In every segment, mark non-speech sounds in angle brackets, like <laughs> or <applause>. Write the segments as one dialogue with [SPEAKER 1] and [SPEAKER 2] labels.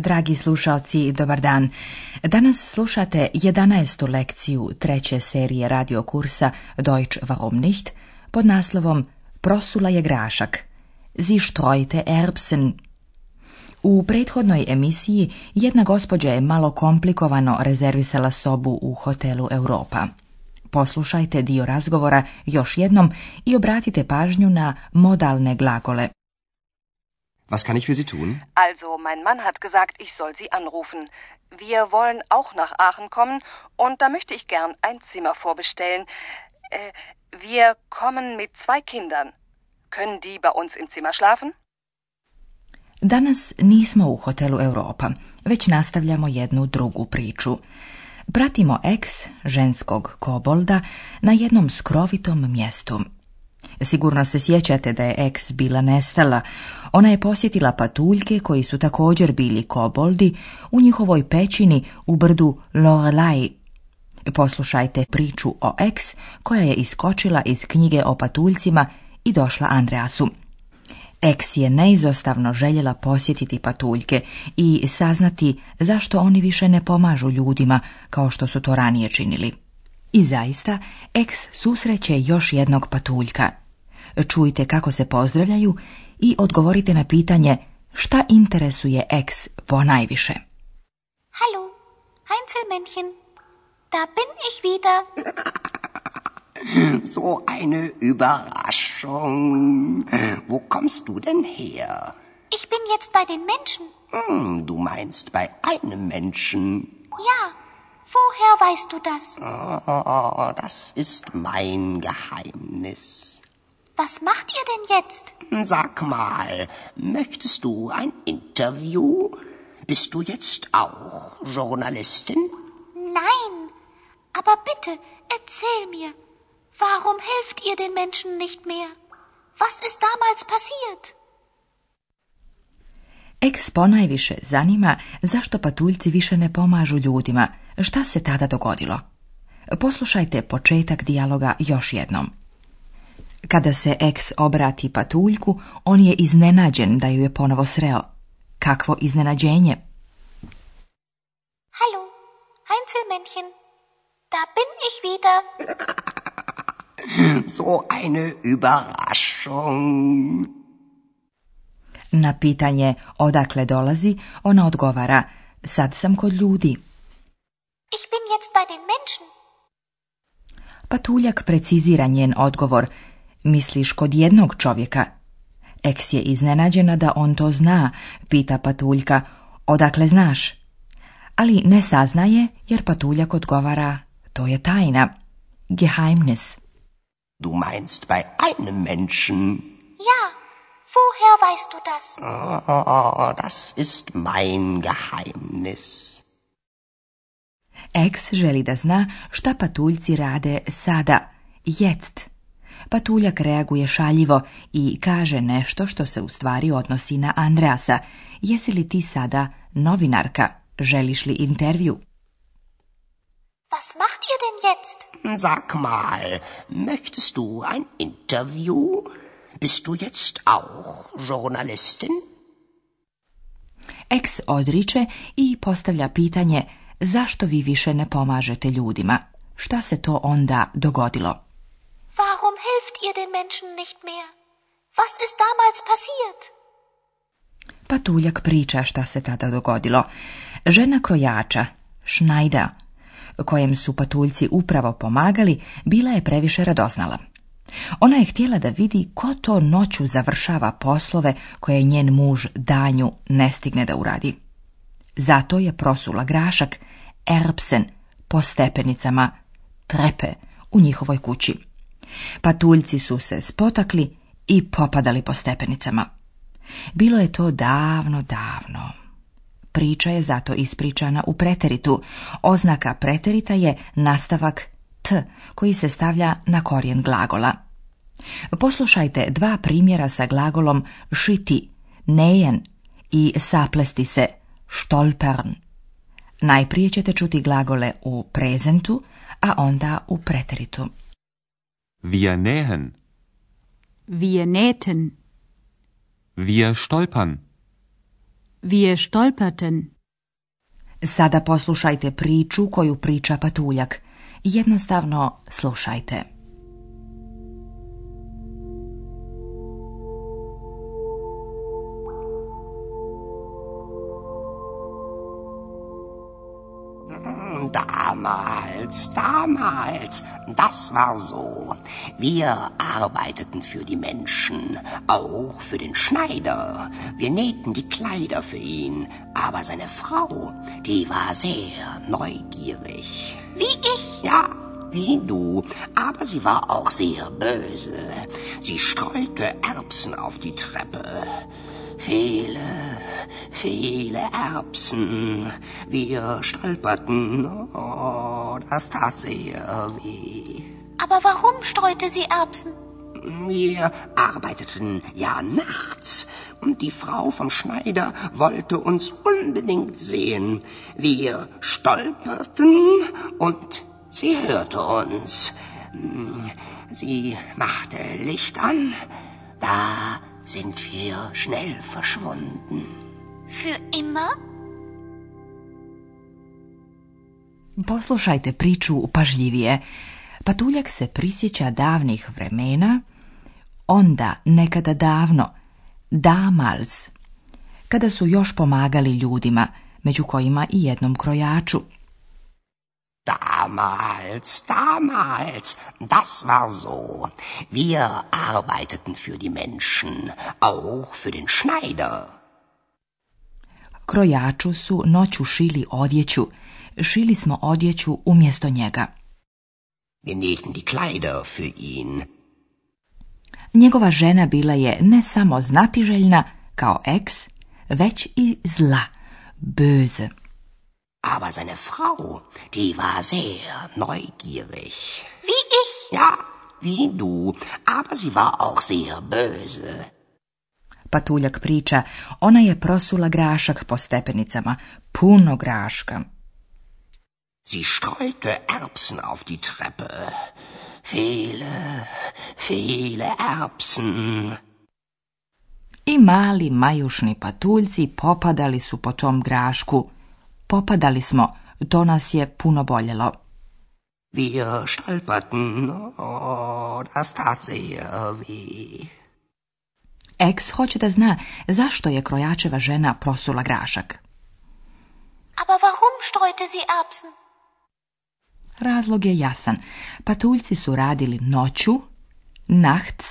[SPEAKER 1] Dragi slušaoci, dobar dan. Danas slušate 11. lekciju treće serije radiokursa kursa Deutsch warum nicht pod naslovom Prosula je grašak. Sie streute Erbsen. U prethodnoj emisiji jedna gospođa je malo komplikovano rezervisala sobu u hotelu Europa. Poslušajte dio razgovora još jednom i obratite pažnju na modalne glagole.
[SPEAKER 2] Was kann ich für Sie tun?
[SPEAKER 3] Also, mein Mann hat gesagt, ich soll Sie anrufen. Wir wollen auch nach Aachen kommen und da möchte ich gern ein Zimmer vorbestellen. Äh, wir kommen mit zwei Kindern. Können die bei uns im Zimmer schlafen?
[SPEAKER 1] Danas nismo u hotelu Europa, već nastavljamo jednu drugu priču. Pratimo ex ženskog kobolda na jednom skrovitom mjestu. Sigurno se sjećate da je eks bila nestala. Ona je posjetila patuljke koji su također bili koboldi u njihovoj pećini u brdu Lorelai. Poslušajte priču o eks koja je iskočila iz knjige o patuljcima i došla Andreasu. Eks je neizostavno željela posjetiti patuljke i saznati zašto oni više ne pomažu ljudima kao što su to ranije činili. I zaista, eks susreće još jednog patuljka. Čujte kako se pozdravljaju i odgovorite na pitanje šta interesuje eks najviše.
[SPEAKER 4] Halo, Heinzelmännchen, da bin ich wieder.
[SPEAKER 5] <clears throat> So eine Überraschung. Wo kommst du denn her?
[SPEAKER 4] Ich bin jetzt bei den Menschen.
[SPEAKER 5] Hm, du meinst bei einem Menschen.
[SPEAKER 4] Ja. Woher weißt du das?
[SPEAKER 5] Oh, das ist mein Geheimnis.
[SPEAKER 4] Was macht ihr denn jetzt?
[SPEAKER 5] Hm, sag mal, möchtest du ein Interview? Bist du jetzt auch Journalistin?
[SPEAKER 4] Nein, aber bitte erzähl mir, warum helft ihr den Menschen nicht mehr? Was ist damals passiert?
[SPEAKER 1] Eks ponajviše zanima zašto patuljci više ne pomažu ljudima – Šta se tada dogodilo? Poslušajte početak dijaloga još jednom. Kada se eks obrati patuljku, on je iznenađen da ju je ponovo sreo. Kakvo iznenađenje!
[SPEAKER 4] Hallo, Heinzelmännchen, da bin ich wieder.
[SPEAKER 5] <laughs> so eine Überraschung.
[SPEAKER 1] Na pitanje odakle dolazi, ona odgovara, sad sam kod ljudi.
[SPEAKER 4] Ich bin jetzt bei den Menschen.
[SPEAKER 1] Patuljak precizira njen odgovor. Misliš kod jednog čovjeka? Eks je iznenađena da on to zna, pita Patuljka. Odakle znaš? Ali ne saznaje jer Patuljak odgovara. To je tajna. Geheimnis.
[SPEAKER 5] Du meinst bei einem Menschen?
[SPEAKER 4] Ja, woher weißt du das?
[SPEAKER 5] Oh, das ist mein Geheimnis.
[SPEAKER 1] Ex želi da zna šta patuljci rade sada, jetzt. Patuljak reaguje šaljivo i kaže nešto što se u stvari odnosi na Andreasa. Jesi li ti sada novinarka? Želiš li intervju?
[SPEAKER 4] Was macht ihr denn jetzt?
[SPEAKER 5] Sag mal, möchtest du ein Interview? Bist du jetzt auch Journalistin?
[SPEAKER 1] Ex odriče i postavlja pitanje zašto vi više ne pomažete ljudima? Šta se to onda dogodilo?
[SPEAKER 4] Warum helft ihr den Menschen nicht mehr? Was ist damals passiert?
[SPEAKER 1] Patuljak priča šta se tada dogodilo. Žena krojača, Šnajda, kojem su patuljci upravo pomagali, bila je previše radoznala. Ona je htjela da vidi ko to noću završava poslove koje njen muž danju ne stigne da uradi. Zato je prosula grašak Erbsen po stepenicama trepe u njihovoj kući. Patuljci su se spotakli i popadali po stepenicama. Bilo je to davno, davno. Priča je zato ispričana u preteritu. Oznaka preterita je nastavak t koji se stavlja na korijen glagola. Poslušajte dva primjera sa glagolom šiti, nejen i saplesti se Stolpern. Najprije ćete čuti glagole u prezentu, a onda u preteritu.
[SPEAKER 6] Wir nähen.
[SPEAKER 7] Wir nähten. Wir stolpern.
[SPEAKER 6] Wir stolperten.
[SPEAKER 1] Sada poslušajte priču koju priča patuljak. Jednostavno slušajte.
[SPEAKER 5] damals, damals, das war so. Wir arbeiteten für die Menschen, auch für den Schneider. Wir nähten die Kleider für ihn, aber seine Frau, die war sehr neugierig.
[SPEAKER 4] Wie ich?
[SPEAKER 5] Ja, wie du, aber sie war auch sehr böse. Sie streute Erbsen auf die Treppe. Viele, viele Erbsen. Wir stolperten. Oh, das tat sehr weh.
[SPEAKER 4] Aber warum streute sie Erbsen?
[SPEAKER 5] Wir arbeiteten ja nachts und die Frau vom Schneider wollte uns unbedingt sehen. Wir stolperten und sie hörte uns. Sie machte Licht an. Da sind wir schnell
[SPEAKER 4] verschwunden. Für immer?
[SPEAKER 1] Poslušajte priču upažljivije. Patuljak se prisjeća davnih vremena, onda nekada davno, damals, kada su još pomagali ljudima, među kojima i jednom krojaču.
[SPEAKER 5] Damals, damals, das war so. Wir arbeiteten für die Menschen, auch für den Schneider.
[SPEAKER 1] Krojaču su noću šili odjeću. Šili smo odjeću umjesto njega.
[SPEAKER 5] Wir nähten die Kleider für ihn.
[SPEAKER 1] Njegova žena bila je ne samo znatiželjna kao eks, već i zla, böse.
[SPEAKER 5] Aber seine Frau, die war sehr neugierig.
[SPEAKER 4] Wie ich?
[SPEAKER 5] Ja, wie du. Aber sie war auch sehr böse.
[SPEAKER 1] Patuljak priča, ona je prosula grašak po stepenicama, puno graška.
[SPEAKER 5] Sie streute Erbsen auf die Treppe. Viele, viele Erbsen.
[SPEAKER 1] I mali majušni patuljci popadali su po tom grašku. Popadali smo, to nas je puno boljelo. Wir oh, das Ex oh, hoće da zna zašto je krojačeva žena prosula grašak. Aber warum streute sie Erbsen? Razlog je jasan. Patuljci su radili noću, nachts,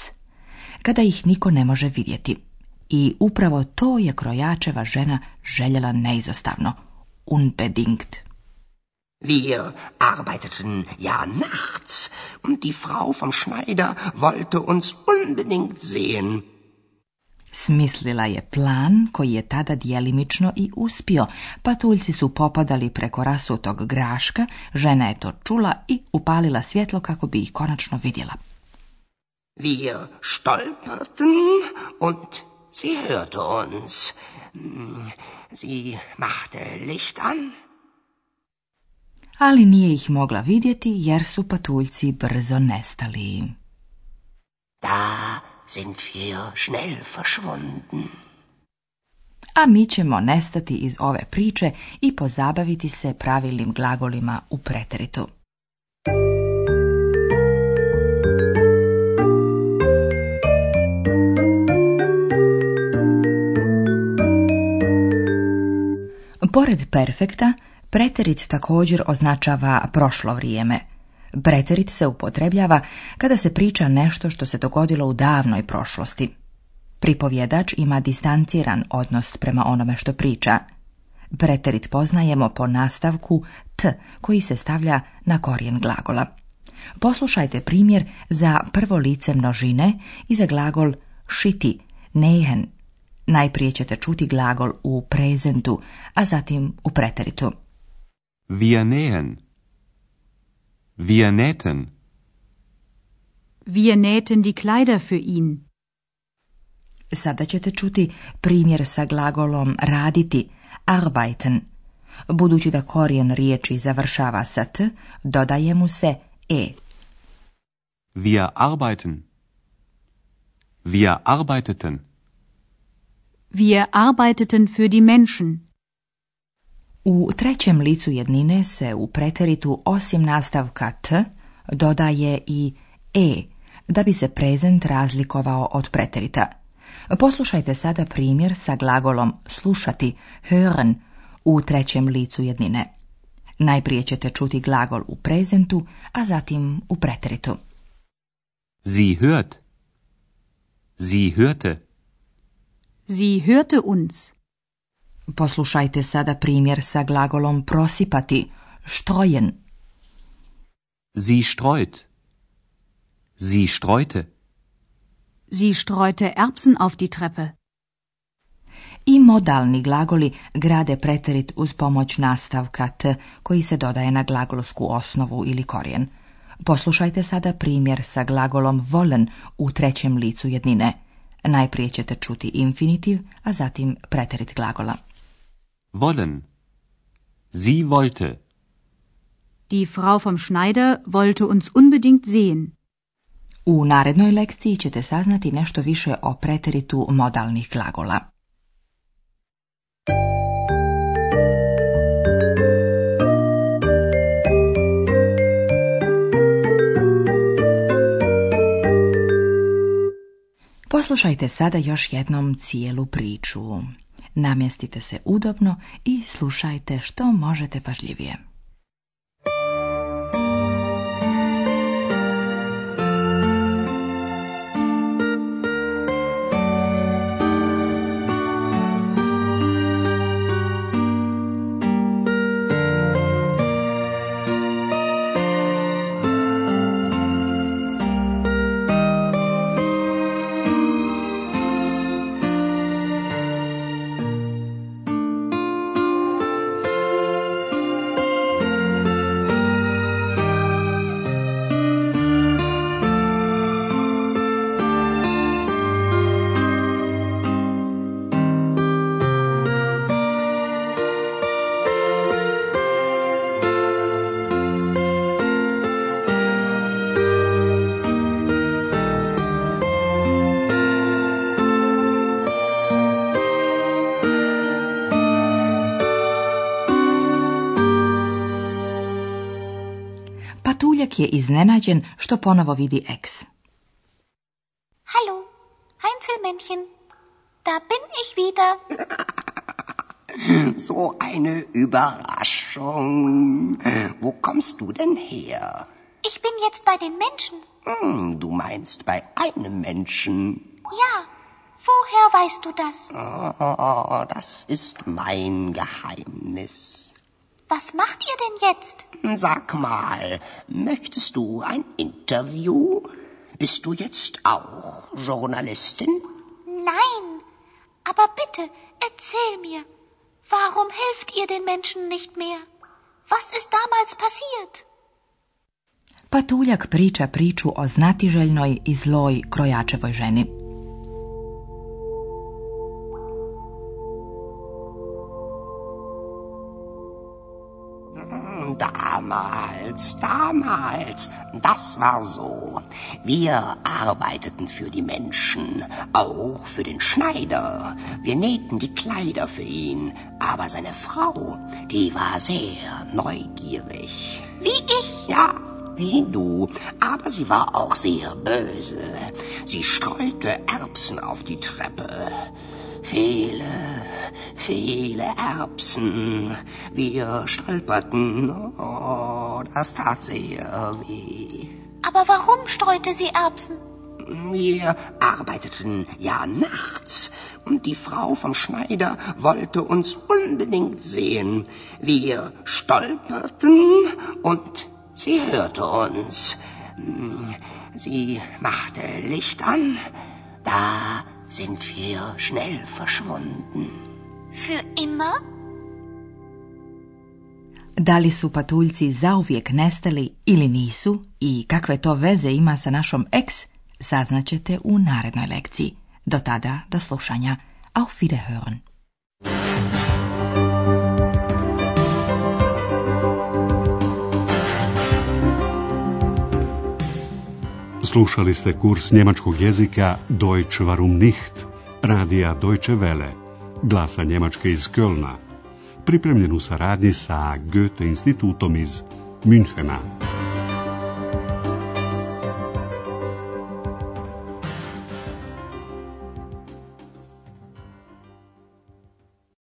[SPEAKER 1] kada ih niko ne može vidjeti. I upravo to je krojačeva žena željela neizostavno – unbedingt.
[SPEAKER 5] Wir arbeiteten ja nachts und die Frau vom Schneider wollte uns unbedingt sehen.
[SPEAKER 1] Smislila je plan koji je tada dijelimično i uspio. Patuljci su popadali preko rasutog graška, žena je to čula i upalila svjetlo kako bi ih konačno vidjela.
[SPEAKER 5] Wir stolperten und Sie hörte hm, Sie machte Licht an.
[SPEAKER 1] Ali nije ih mogla vidjeti jer su patuljci brzo nestali.
[SPEAKER 5] Da sind schnell verschwunden.
[SPEAKER 1] A mi ćemo nestati iz ove priče i pozabaviti se pravilnim glagolima u preteritu. Pored perfekta, preterit također označava prošlo vrijeme. Preterit se upotrebljava kada se priča nešto što se dogodilo u davnoj prošlosti. Pripovjedač ima distanciran odnos prema onome što priča. Preterit poznajemo po nastavku t koji se stavlja na korijen glagola. Poslušajte primjer za prvo lice množine i za glagol šiti, nejen Najprije ćete čuti glagol u prezentu, a zatim u preteritu.
[SPEAKER 6] Wir nähen.
[SPEAKER 7] Wir nähten. Wir nähten die Kleider für ihn.
[SPEAKER 1] Sada ćete čuti primjer sa glagolom raditi, arbeiten. Budući da korijen riječi završava sa t, dodaje mu se e.
[SPEAKER 6] Wir arbeiten. Wir arbeiteten.
[SPEAKER 7] Wir arbeiteten für die Menschen.
[SPEAKER 1] U trećem licu jednine se u preteritu osim nastavka t dodaje i e da bi se prezent razlikovao od preterita. Poslušajte sada primjer sa glagolom slušati, hören, u trećem licu jednine. Najprije ćete čuti glagol u prezentu, a zatim u preteritu.
[SPEAKER 6] Sie hört. Sie hörte.
[SPEAKER 7] Sie hörte uns.
[SPEAKER 1] Poslušajte sada primjer sa glagolom prosipati, streuen.
[SPEAKER 6] Sie streut. Sie streute.
[SPEAKER 7] Sie streute Erbsen auf die Treppe.
[SPEAKER 1] I modalni glagoli grade preterit uz pomoć nastavka t koji se dodaje na glagolsku osnovu ili korijen. Poslušajte sada primjer sa glagolom volen u trećem licu jednine. Najprije ćete čuti infinitiv, a zatim preterit glagola.
[SPEAKER 6] Wollen. Sie wollte.
[SPEAKER 7] Die Frau vom Schneider wollte uns unbedingt sehen.
[SPEAKER 1] U narednoj lekciji ćete saznati nešto više o preteritu modalnih glagola. Poslušajte sada još jednom cijelu priču. Namjestite se udobno i slušajte što možete pažljivije. Jack je iznenađen što ponovo vidi Ex.
[SPEAKER 4] Hallo, Heinzelmännchen. Da bin ich wieder. <laughs>
[SPEAKER 5] so eine Überraschung. Wo kommst du denn her?
[SPEAKER 4] Ich bin jetzt bei den Menschen.
[SPEAKER 5] Hm, du meinst bei einem Menschen.
[SPEAKER 4] Ja, woher weißt du das?
[SPEAKER 5] Oh, das ist mein Geheimnis.
[SPEAKER 4] Was macht ihr denn jetzt?
[SPEAKER 5] Sag mal, möchtest du ein Interview? Bist du jetzt auch Journalistin?
[SPEAKER 4] Nein, aber bitte, erzähl mir, warum helft ihr den Menschen nicht mehr? Was ist damals passiert?
[SPEAKER 1] Patuljak priča priču o znatiželjnoj i zloj krojačevoj ženi.
[SPEAKER 5] damals, damals, das war so. Wir arbeiteten für die Menschen, auch für den Schneider. Wir nähten die Kleider für ihn, aber seine Frau, die war sehr neugierig.
[SPEAKER 4] Wie ich?
[SPEAKER 5] Ja, wie du, aber sie war auch sehr böse. Sie streute Erbsen auf die Treppe. Viele, viele Erbsen. Wir stolperten. Oh, das tat sehr weh.
[SPEAKER 4] Aber warum streute sie Erbsen?
[SPEAKER 5] Wir arbeiteten ja nachts und die Frau vom Schneider wollte uns unbedingt sehen. Wir stolperten und sie hörte uns. Sie machte Licht an. Da sind wir schnell verschwunden.
[SPEAKER 4] Für immer?
[SPEAKER 1] Da li su patuljci zauvijek nestali ili nisu i kakve to veze ima sa našom ex, saznaćete u narednoj lekciji. Do tada, do slušanja. Auf Wiederhören.
[SPEAKER 8] Slušali ste kurs njemačkog jezika Deutsch warum nicht, radija Deutsche Welle glasa Njemačke iz Kölna, pripremljen u saradnji sa Goethe institutom iz Münchena.